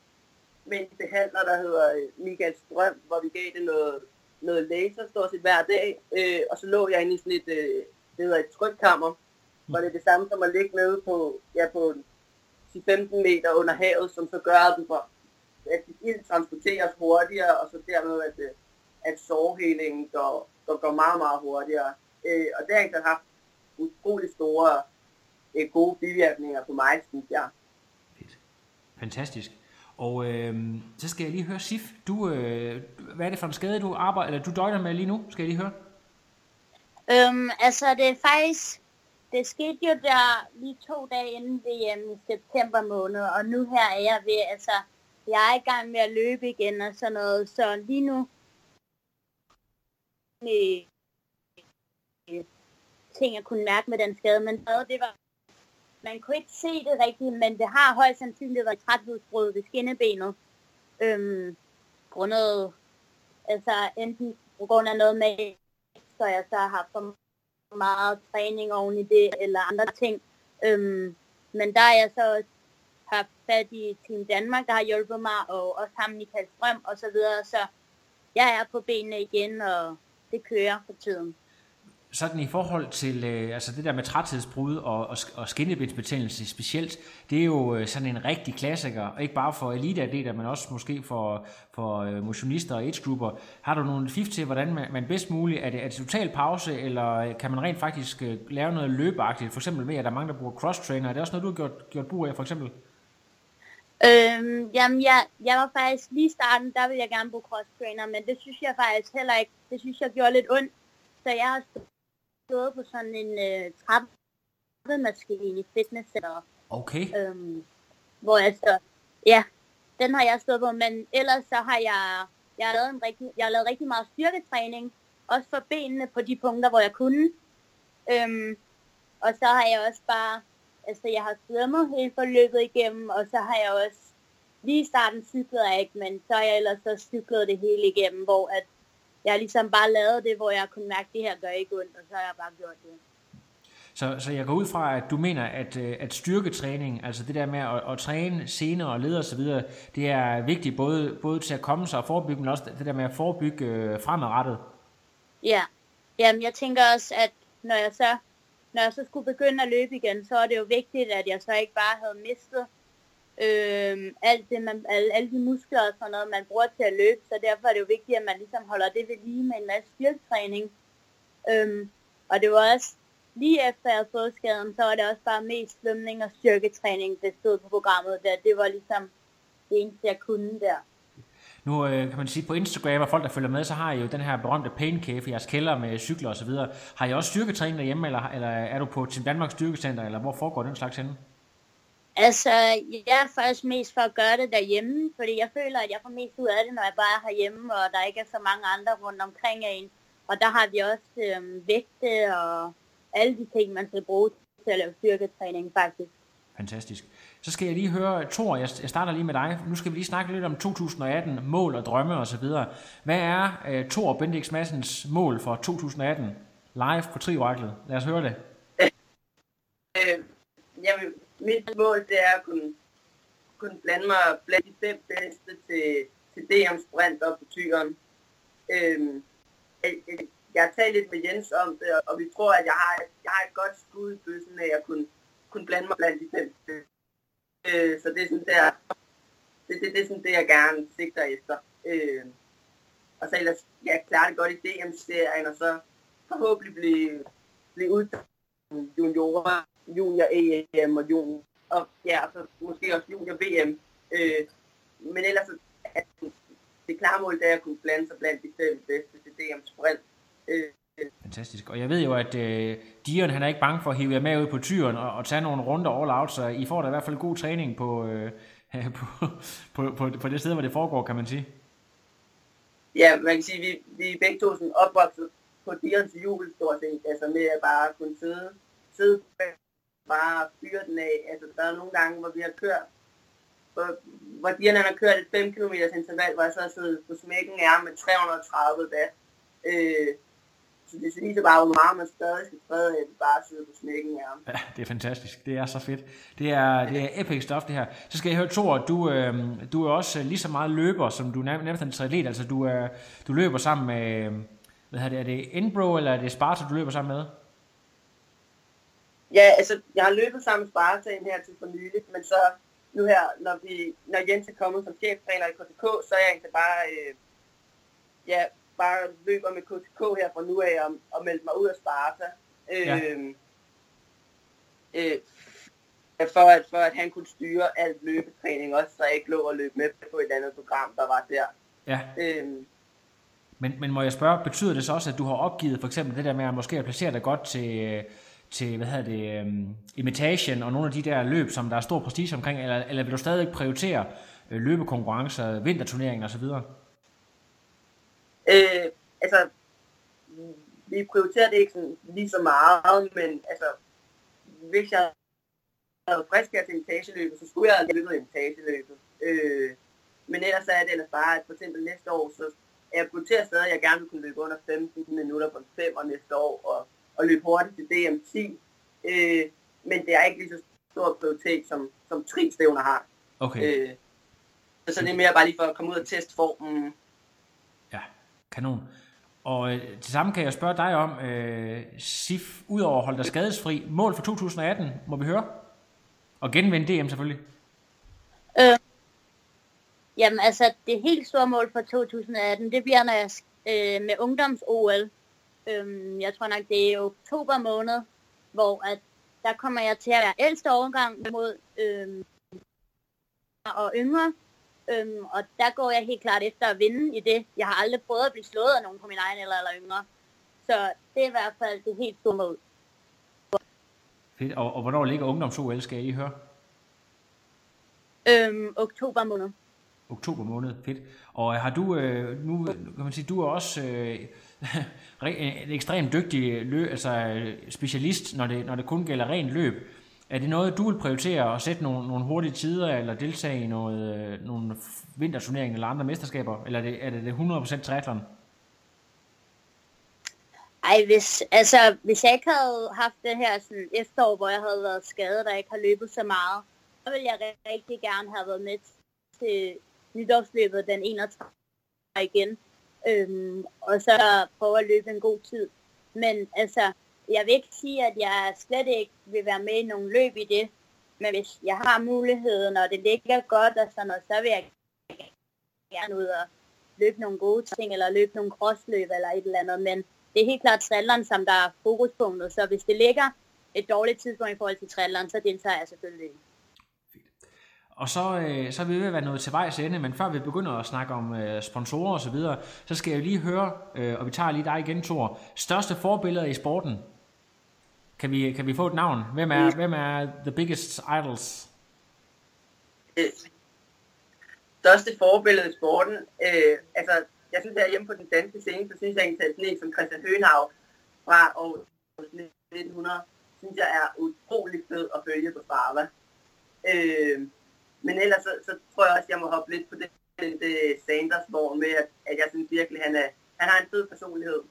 med en behandler, der hedder øh, Michael Strøm, hvor vi gav det noget, noget laser stort set hver dag. Øh, og så lå jeg inde i sådan et, øh, det hedder et trykkammer, hvor det er det samme som at ligge nede på, ja, på 10-15 meter under havet, som så gør, at, du får, at ild transporteres hurtigere, og så dermed, at, øh, at sårhelingen går, går, går meget, meget hurtigere. Øh, og det har egentlig haft utrolig store øh, gode bivirkninger på mig, synes jeg. Fedt. Fantastisk. Og øh, så skal jeg lige høre, Sif, du, øh, hvad er det for en skade, du arbejder, eller du døgner med lige nu? Skal jeg lige høre? Øhm, altså, det er faktisk, det skete jo der lige to dage inden VM i september måned, og nu her er jeg ved, altså, jeg er i gang med at løbe igen og sådan noget, så lige nu ting, jeg kunne mærke med den skade, men det var, man kunne ikke se det rigtigt, men det har højst sandsynligt været træthedsbrud ved skinnebenet. Øhm, grundet, altså enten på grund af noget med, så jeg så har for meget træning oven i det, eller andre ting. Øhm, men der er jeg så haft fat i Team Danmark, der har hjulpet mig, og også ham Michael Strøm og så videre, så jeg er på benene igen, og det kører for tiden. sådan i forhold til øh, altså det der med træthedsbrud og, og, og skinnebindsbetændelse specielt, det er jo øh, sådan en rigtig klassiker, og ikke bare for eliteatleter, men også måske for, for øh, motionister og age-grupper. Har du nogle fif til, hvordan man, man bedst muligt, er det, er det total pause, eller øh, kan man rent faktisk øh, lave noget løbeagtigt, for eksempel med, at der er mange, der bruger cross-trainer, er det også noget, du har gjort, gjort brug af, for eksempel? Øhm, jamen, jeg, jeg var faktisk lige i starten, der ville jeg gerne bruge cross-trainer, men det synes jeg faktisk heller ikke, det synes jeg gjorde lidt ondt, så jeg har stået på sådan en øh, trappemaskine i fitnesscenter. Okay. Øhm, hvor jeg så, ja, den har jeg stået på, men ellers så har jeg, jeg har lavet, en rigtig, jeg har lavet rigtig meget styrketræning, også for benene på de punkter, hvor jeg kunne. Øhm, og så har jeg også bare, altså jeg har svømmet hele forløbet igennem, og så har jeg også, lige i starten cyklede jeg ikke, men så har jeg ellers så cyklet det hele igennem, hvor at jeg ligesom bare lavet det, hvor jeg kunne mærke, at det her gør ikke ondt, og så har jeg bare gjort det. Så, så jeg går ud fra, at du mener, at, øh, at styrketræning, altså det der med at, at træne senere og lede osv., det er vigtigt både, både til at komme sig og forebygge, men også det der med at forebygge øh, fremadrettet. Ja, Jamen, jeg tænker også, at når jeg så når jeg så skulle begynde at løbe igen, så er det jo vigtigt, at jeg så ikke bare havde mistet øh, alt det, man, alle, alle de muskler og sådan noget, man bruger til at løbe. Så derfor er det jo vigtigt, at man ligesom holder det ved lige med en masse styrketræning. Øh, og det var også lige efter jeg havde fået skaden, så var det også bare mest svømning og styrketræning, det stod på programmet der. Det var ligesom det eneste, jeg kunne der. Nu øh, kan man sige, på Instagram og folk, der følger med, så har I jo den her berømte pain cave i jeres kælder med cykler og så videre. Har I også styrketræning derhjemme, eller, eller er du på Team Danmarks Styrkecenter, eller hvor foregår den slags henne? Altså, jeg er faktisk mest for at gøre det derhjemme, fordi jeg føler, at jeg får mest ud af det, når jeg bare er herhjemme, og der ikke er så mange andre rundt omkring en. Og der har vi også øh, vægte og alle de ting, man skal bruge til at lave styrketræning, faktisk. Fantastisk. Så skal jeg lige høre, Thor, jeg starter lige med dig. Nu skal vi lige snakke lidt om 2018, mål og drømme osv. Hvad er uh, Thor Bendix Massens mål for 2018 live på Trioraklet? Lad os høre det. Øh, jamen, mit mål det er at kunne, kunne blande mig blandt de fem bedste til, til DM Sprint op på tyren. Øh, jeg, jeg har talt lidt med Jens om det, og vi tror, at jeg har, jeg har et godt skud i bøssen af at kunne, kunne blande mig blandt de fem Øh, så det er sådan der, det, det, det er sådan det, jeg gerne sigter efter. Øh, og så ellers, ja, klare det godt i DM-serien, og så forhåbentlig blive, blive uddannet juniorer, junior EM og junior, og ja, og så måske også junior VM. Øh, men ellers, at det klare mål, det er at kunne blande sig blandt de fem bedste til DM Sprint. Øh, Fantastisk. Og jeg ved jo, at øh, Dion han er ikke bange for at hive jer med ud på tyren og, og tage nogle runder all out, så I får da i hvert fald god træning på, øh, på, på, på, på det sted, hvor det foregår, kan man sige. Ja, man kan sige, at vi, vi er begge to sådan opvokset på Dions jul, stort set. Altså med at bare kunne sidde, sidde bare fyre den af. Altså der er nogle gange, hvor vi har kørt, hvor, hvor Dion han har kørt et 5 km interval, hvor jeg så har siddet på smækken er med 330 watt. Øh, så det viser bare, hvor meget man stadig skal træde af, bare sidde på smækken af Ja, det er fantastisk. Det er så fedt. Det er, det er epic stuff, det her. Så skal jeg høre, Thor, du, øh, du er også lige så meget løber, som du nærmest er en triatlet. Altså, du, er, du løber sammen med, hvad hedder det, er det Enbro, eller er det Sparta, du løber sammen med? Ja, altså, jeg har løbet sammen med Sparta her til for nylig, men så nu her, når, vi, når Jens er kommet som cheftræner i KTK, så er jeg egentlig bare, øh, ja, bare løber med KTK her fra nu af og, og meldte mig ud af Sparta. Øh, ja. Øhm, øh, for, at, for at han kunne styre alt løbetræning også, så jeg ikke lå og løbe med på et andet program, der var der. Ja. Øhm, men, men må jeg spørge, betyder det så også, at du har opgivet for eksempel det der med at måske at placere dig godt til, til hvad hedder det, um, imitation og nogle af de der løb, som der er stor prestige omkring, eller, eller vil du stadig prioritere øh, løbekonkurrencer, vinterturneringer osv.? Øh, altså, vi prioriterer det ikke sådan lige så meget, men altså, hvis jeg havde frisk her til etageløbet, så skulle jeg have løbet etageløbet. Øh, men ellers er det ellers bare, at for eksempel næste år, så er jeg prioriterer stadig, at jeg gerne vil kunne løbe under 15 minutter på en 5 og næste år, og, og løbe hurtigt til DM10. Øh, men det er ikke lige så stor prioritet, som, som tri-stævner har. Okay. Øh, så, så det er mere bare lige for at komme ud og teste formen Kanon. Og øh, til sammen kan jeg spørge dig om, øh, Sif, udover at holde dig skadesfri, mål for 2018, må vi høre? Og genvinde DM selvfølgelig. Øh, jamen altså, det helt store mål for 2018, det bliver, når jeg øh, med ungdoms-OL. Øh, jeg tror nok, det er oktober måned, hvor at der kommer jeg til at være ældste overgang mod øh, og yngre. Øhm, og der går jeg helt klart efter at vinde i det. Jeg har aldrig prøvet at blive slået af nogen på min egen eller, eller yngre. Så det er i hvert fald det helt store mål. Fedt. Og, og hvornår ligger ungdoms-OL, skal I høre? Øhm, oktober måned. Oktober måned, fedt. Og har du, øh, nu kan man sige, du er også øh, en ekstremt dygtig løb, altså specialist, når det, når det kun gælder ren løb. Er det noget, du vil prioritere at sætte nogle, nogle hurtige tider, eller deltage i noget, øh, nogle vinterturneringer eller andre mesterskaber? Eller er det, er det, det 100% triathlon? Ej, hvis, altså, hvis jeg ikke havde haft det her sådan, efterår, hvor jeg havde været skadet og ikke har løbet så meget, så ville jeg rigtig gerne have været med til nytårsløbet den 31. igen. Øhm, og så prøve at løbe en god tid. Men altså, jeg vil ikke sige, at jeg slet ikke vil være med i nogle løb i det. Men hvis jeg har muligheden, og det ligger godt og sådan noget, så vil jeg gerne ud og løbe nogle gode ting, eller løbe nogle crossløb eller et eller andet. Men det er helt klart trilleren, som der er fokuspunktet. Så hvis det ligger et dårligt tidspunkt i forhold til trilleren, så deltager jeg selvfølgelig ikke. Og så, øh, så er vi ved at være nået til vejs ende, men før vi begynder at snakke om øh, sponsorer og så videre, så skal jeg lige høre, øh, og vi tager lige dig igen, Thor. Største forbilleder i sporten? Kan vi, kan vi få et navn? Hvem er, mm. hvem er the biggest idols? Øh, største forbillede i sporten? Øh, altså, jeg synes, at hjemme på den danske scene, så synes jeg at sådan en som Christian Høgenhav fra år 1900, synes jeg er utrolig fed at følge på Strava. Øh, men ellers så, så tror jeg også, at jeg må hoppe lidt på det, det Sanders hvor med, at, at jeg synes virkelig, at han, er, han har en fed personlighed.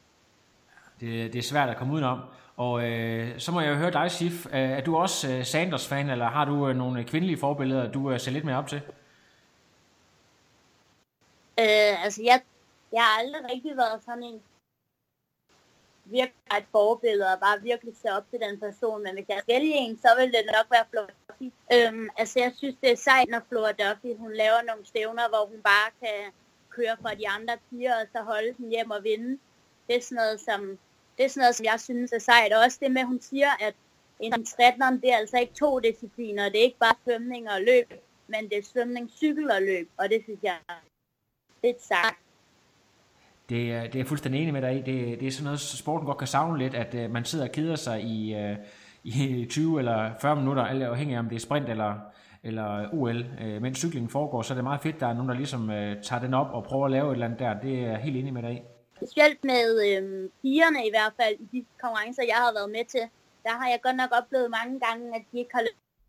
Det, det er svært at komme udenom. Og øh, så må jeg jo høre dig, Sif. Øh, er du også øh, Sanders-fan, eller har du øh, nogle kvindelige forbilleder, du øh, ser lidt mere op til? Øh, altså, jeg, jeg har aldrig rigtig været sådan en virkelig et forbillede og bare virkelig se op til den person. Men hvis jeg vælger en, så vil det nok være Flora Duffy. Øhm, altså jeg synes, det er sejt, når Flora Duffy hun laver nogle stævner, hvor hun bare kan køre fra de andre piger og så holde dem hjem og vinde. Det er sådan noget, som, det er sådan noget, som jeg synes er sejt. Og også det med, at hun siger, at en triathlon, det er altså ikke to discipliner. Det er ikke bare svømning og løb, men det er svømning, cykel og løb. Og det synes jeg er lidt sagt. Det, er, det er jeg fuldstændig enig med dig i. Det, det er sådan noget, sporten godt kan savne lidt, at uh, man sidder og keder sig i, uh, i 20 eller 40 minutter, alt afhængig af om det er sprint eller, eller OL. Uh, øh, mens cyklingen foregår, så er det meget fedt, at der er nogen, der ligesom uh, tager den op og prøver at lave et eller andet der. Det er jeg helt enig med dig i. Specielt med øh, pigerne i hvert fald, i de konkurrencer, jeg har været med til, der har jeg godt nok oplevet mange gange, at de ikke har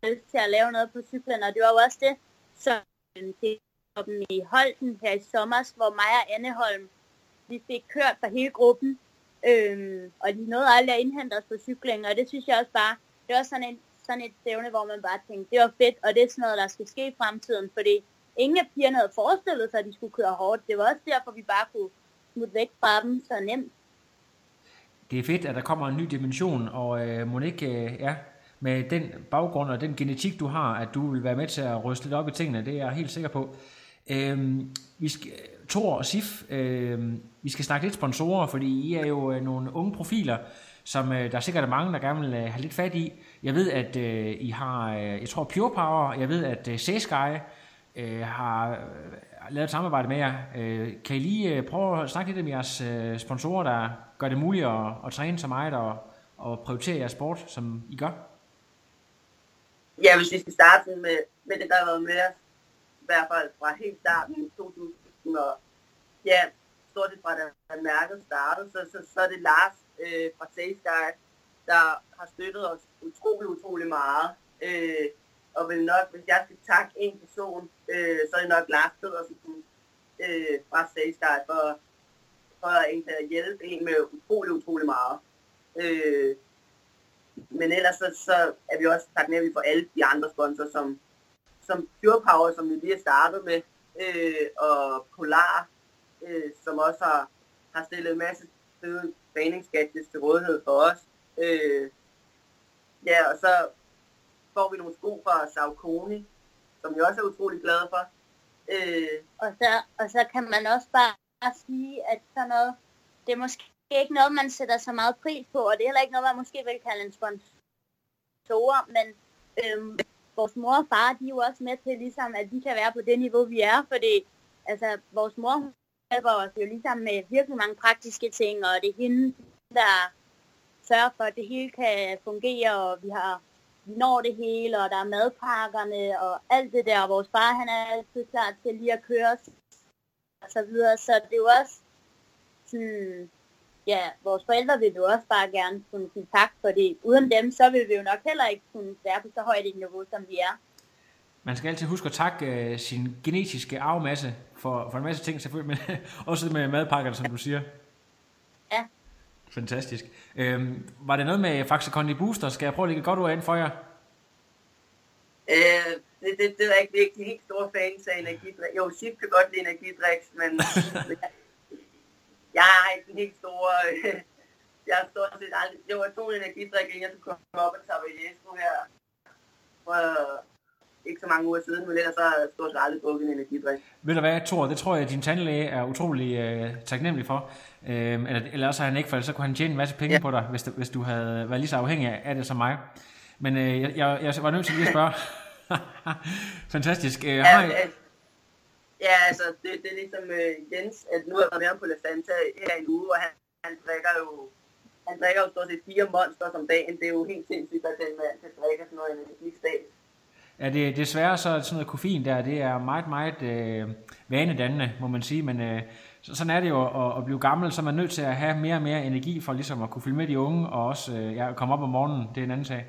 lyst til at lave noget på cyklen, og det var jo også det, som øhm, det dem i Holden her i sommer, hvor mig og Anne Holm vi fik kørt for hele gruppen, øh, og de nåede aldrig at indhente os på cykling, og det synes jeg også bare, det var sådan, en, sådan et stævne, hvor man bare tænkte, det var fedt, og det er sådan noget, der skal ske i fremtiden, fordi ingen af pigerne havde forestillet sig, at de skulle køre hårdt. Det var også derfor, vi bare kunne smutte væk fra dem så nemt. Det er fedt, at der kommer en ny dimension, og øh, Monique, øh, ja, med den baggrund og den genetik, du har, at du vil være med til at ryste lidt op i tingene, det er jeg helt sikker på. Øhm, vi skal, Thor og Sif, øh, vi skal snakke lidt sponsorer, fordi I er jo øh, nogle unge profiler, som øh, der er sikkert mange, der gerne vil øh, have lidt fat i. Jeg ved, at øh, I har, øh, jeg tror Pure Power, jeg ved, at øh, Sky, øh, har øh, lavet et samarbejde med jer. Øh, kan I lige øh, prøve at snakke lidt om jeres øh, sponsorer, der gør det muligt at, at træne så meget og, og prioritere jeres sport, som I gør? Ja, hvis vi skal starte med, med det, der har været med os, i hvert fald fra helt starten i 2000 og ja, stort set fra da mærket startede, så, så, så er det Lars øh, fra Safeguard, der har støttet os utrolig, utrolig meget. Øh, og vil nok, hvis jeg skal takke en person, øh, så er det nok Lars Pedersen øh, fra Stageguide for, for at hjælpe en med utrolig, utrolig meget. Øh, men ellers så, så er vi også taknemmelige for alle de andre sponsorer, som, som Pure Power, som vi lige har startet med, øh, og Polar, øh, som også har har stillet en masse fede træningsgadgets til rådighed for os. Øh, ja, og så får vi nogle sko fra Saucony, som jeg også er utrolig glad for. Øh, og, så, og så kan man også bare sige, at sådan noget, det er måske ikke noget, man sætter så meget pris på, og det er heller ikke noget, man måske vil kalde en sponsor, men øh, vores mor og far, de er jo også med til ligesom, at de kan være på det niveau, vi er, fordi altså, vores mor hjælper os jo ligesom med virkelig mange praktiske ting, og det er hende, der sørger for, at det hele kan fungere, og vi har vi når det hele, og der er madpakkerne og alt det der. Og vores far, han er altid klar til lige at køre og så videre. Så det er jo også sådan, ja, vores forældre vil jo også bare gerne kunne sige tak, fordi uden dem, så vil vi jo nok heller ikke kunne være på så højt et niveau, som vi er. Man skal altid huske at takke uh, sin genetiske arvemasse for, for en masse ting selvfølgelig, men også med madpakkerne, som du siger. Fantastisk. Øhm, var det noget med Faxe Kondi Booster? Skal jeg prøve at lægge godt ord ind for jer? Øh, det, det, det er ikke, det ikke helt store fans af energidrik. Jo, Sip kan godt lide energidriks, men jeg, jeg er ikke den helt store... Øh, jeg har stort set aldrig... Jo, jeg tog en energidrik, inden jeg skulle komme op og tage Jesco her for ikke så mange uger siden, men ellers så har jeg stort set aldrig drukket en energidrik. Ved du hvad, Thor, det tror jeg, at din tandlæge er utrolig øh, taknemmelig for. Øh, eller, eller også har han ikke, for så kunne han tjene en masse penge ja. på dig, hvis, hvis du havde været lige så afhængig af det som mig. Men øh, jeg, jeg, jeg var nødt til lige at spørge. Fantastisk. Øh, ja, har I... ja, altså, det, det er ligesom øh, Jens, at nu er jeg med på La Santa her i en uge, og han, han drikker jo han drikker jo stort set fire monster som dagen. Det er jo helt sindssygt, at den mand kan drikke sådan noget energistat. Ja, det, desværre så sådan noget koffein der, det er meget, meget øh, vanedannende, må man sige, men øh, så, sådan er det jo at, at blive gammel, så er man nødt til at have mere og mere energi for ligesom at kunne følge med de unge, og også øh, ja, komme op om morgenen, det er en anden sag.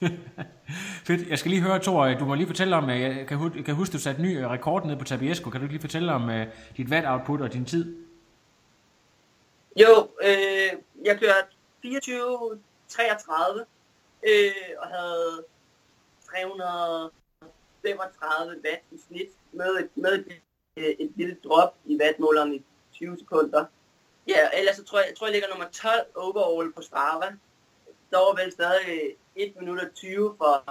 Fedt. Jeg skal lige høre, Thor, øh, du må lige fortælle om, øh, jeg kan, kan huske, du satte ny øh, rekord ned på Tabiesco. Kan du lige fortælle om uh, dit watt-output og din tid? Jo, øh, jeg kørte 24-33 øh, og havde 335 watt i snit med med et, Øh, et lille drop i wattmåleren i 20 sekunder. Ja, ellers så tror jeg, jeg tror, jeg ligger nummer 12 overall på Strava. Der var vel stadig 1 minut og 20 for,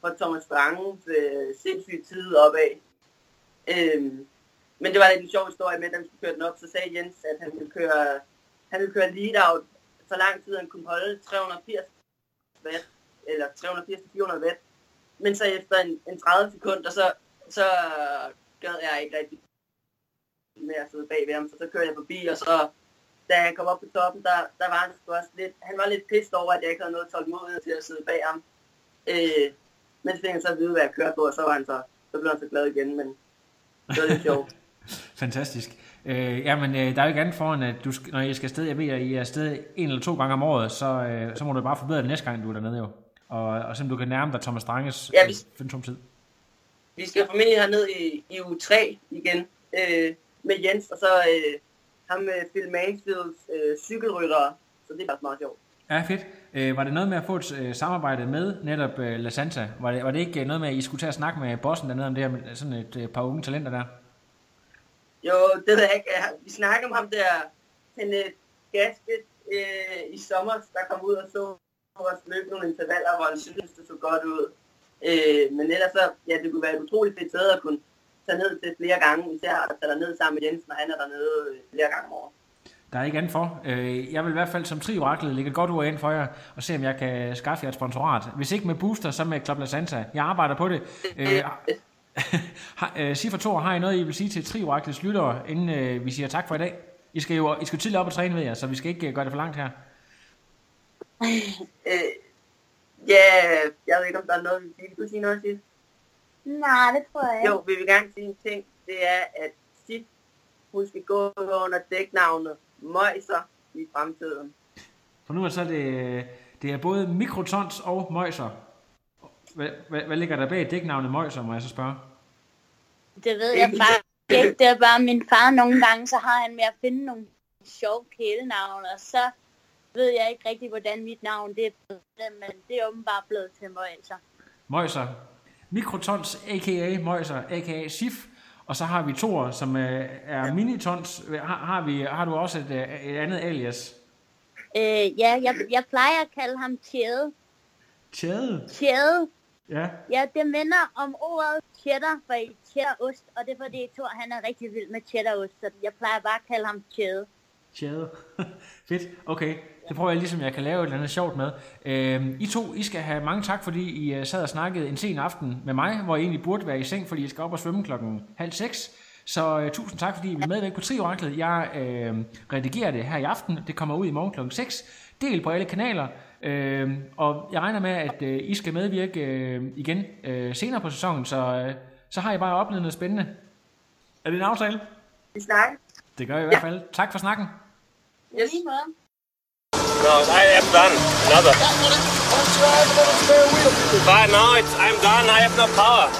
for Thomas Strangens øh, sindssyge tid opad. Øhm, men det var lidt en sjov historie med, at han skulle køre den op, så sagde Jens, at han ville køre, han ville køre lead out så lang tid, han kunne holde 380 watt, eller 380-400 watt. Men så efter en, en 30 sekunder, så, så gad jeg ikke rigtig med at sidde bag ved ham, så så kørte jeg forbi, og så da jeg kom op på toppen, der, der var han også lidt, han var lidt pissed over, at jeg ikke havde noget tålmodighed til at sidde bag ham. Øh, men så fik han så at vide, hvad jeg kørte på, og så var han så, så blev han så glad igen, men det var lidt sjovt. Fantastisk. Øh, jamen, øh, der er jo ikke andet foran, at du, når I skal afsted, jeg ved, at I er afsted en eller to gange om året, så, øh, så må du bare forbedre det næste gang, du er dernede jo. Og, og så du kan nærme dig Thomas Stranges ja, vi, øh, tid. Vi skal formentlig herned i, i uge 3 igen øh, med Jens, og så øh, ham med Phil Mansfields øh, cykelryttere, så det er faktisk meget sjovt. Ja, fedt. Øh, var det noget med at få et øh, samarbejde med netop øh, La Santa? Var det, var det ikke noget med, at I skulle tage at snakke med bossen dernede om det her, med sådan et øh, par unge talenter der? Jo, det ved jeg ikke. Vi snakkede om ham der, Kenneth Gasket øh, i sommer, der kom ud og så os løbe nogle intervaller, hvor han synes, det så godt ud. Øh, men ellers så, ja, det kunne være et utroligt fedt sted at kunne tage ned til flere gange, især at tage ned sammen med Jens, når han er dernede øh, flere gange om året. Der er ikke andet for. Øh, jeg vil i hvert fald som trioraklet lægge et godt ord ind for jer, og se om jeg kan skaffe jer et sponsorat. Hvis ikke med Booster, så med Club La Santa. Jeg arbejder på det. Øh, Sifra Thor, har I noget, I vil sige til trioraklets lyttere, inden vi siger tak for i dag? I skal jo I skal tidligt op og træne ved jer, så vi skal ikke gøre det for langt her. Øh, ja, jeg ved ikke, om der er noget, vi vil sige. sige noget, Sif? Nej, det tror jeg ikke. Jo, vi vil gerne sige en ting. Det er, at Sif, hun skal gå under dæknavnet Møjser i fremtiden. For nu er så det, det er både mikrotons og Møjser. Hvad, hvad, hvad ligger der bag dæknavnet Møjser, må jeg så spørge? Det ved jeg bare ikke. Det er bare min far nogle gange, så har han med at finde nogle sjove kælenavne, og så ved jeg ikke rigtig, hvordan mit navn det er blevet, men det er åbenbart blevet til Møjser. Møjser. Mikrotons, a.k.a. Møjser, a.k.a. SIF. Og så har vi Thor, som øh, er minitons. Har, har, vi, har du også et, øh, et andet alias? Øh, ja, jeg, jeg plejer at kalde ham Tjede. Tjade? Tjede. Ja. Ja, det minder om ordet cheddar, for i cheddarost, og det er fordi Thor, han er rigtig vild med cheddarost, så jeg plejer bare at kalde ham Tjede. Tjade. Fedt. Okay. Det prøver jeg ligesom, jeg kan lave et eller andet sjovt med. Øhm, I to, I skal have mange tak, fordi I uh, sad og snakkede en sen aften med mig, hvor I egentlig burde være i seng, fordi I skal op og svømme klokken halv seks. Så uh, tusind tak, fordi I vil medvirke på Trioraklet. Jeg uh, redigerer det her i aften. Det kommer ud i morgen klokken 6. Del på alle kanaler. Uh, og jeg regner med, at uh, I skal medvirke uh, igen uh, senere på sæsonen, så, uh, så har I bare oplevet noget spændende. Er det en aftale? Vi snakker. Det gør jeg i hvert fald. Tak for snakken. Yes. No, I am done. Another. But no, it's, I'm done. I have no power.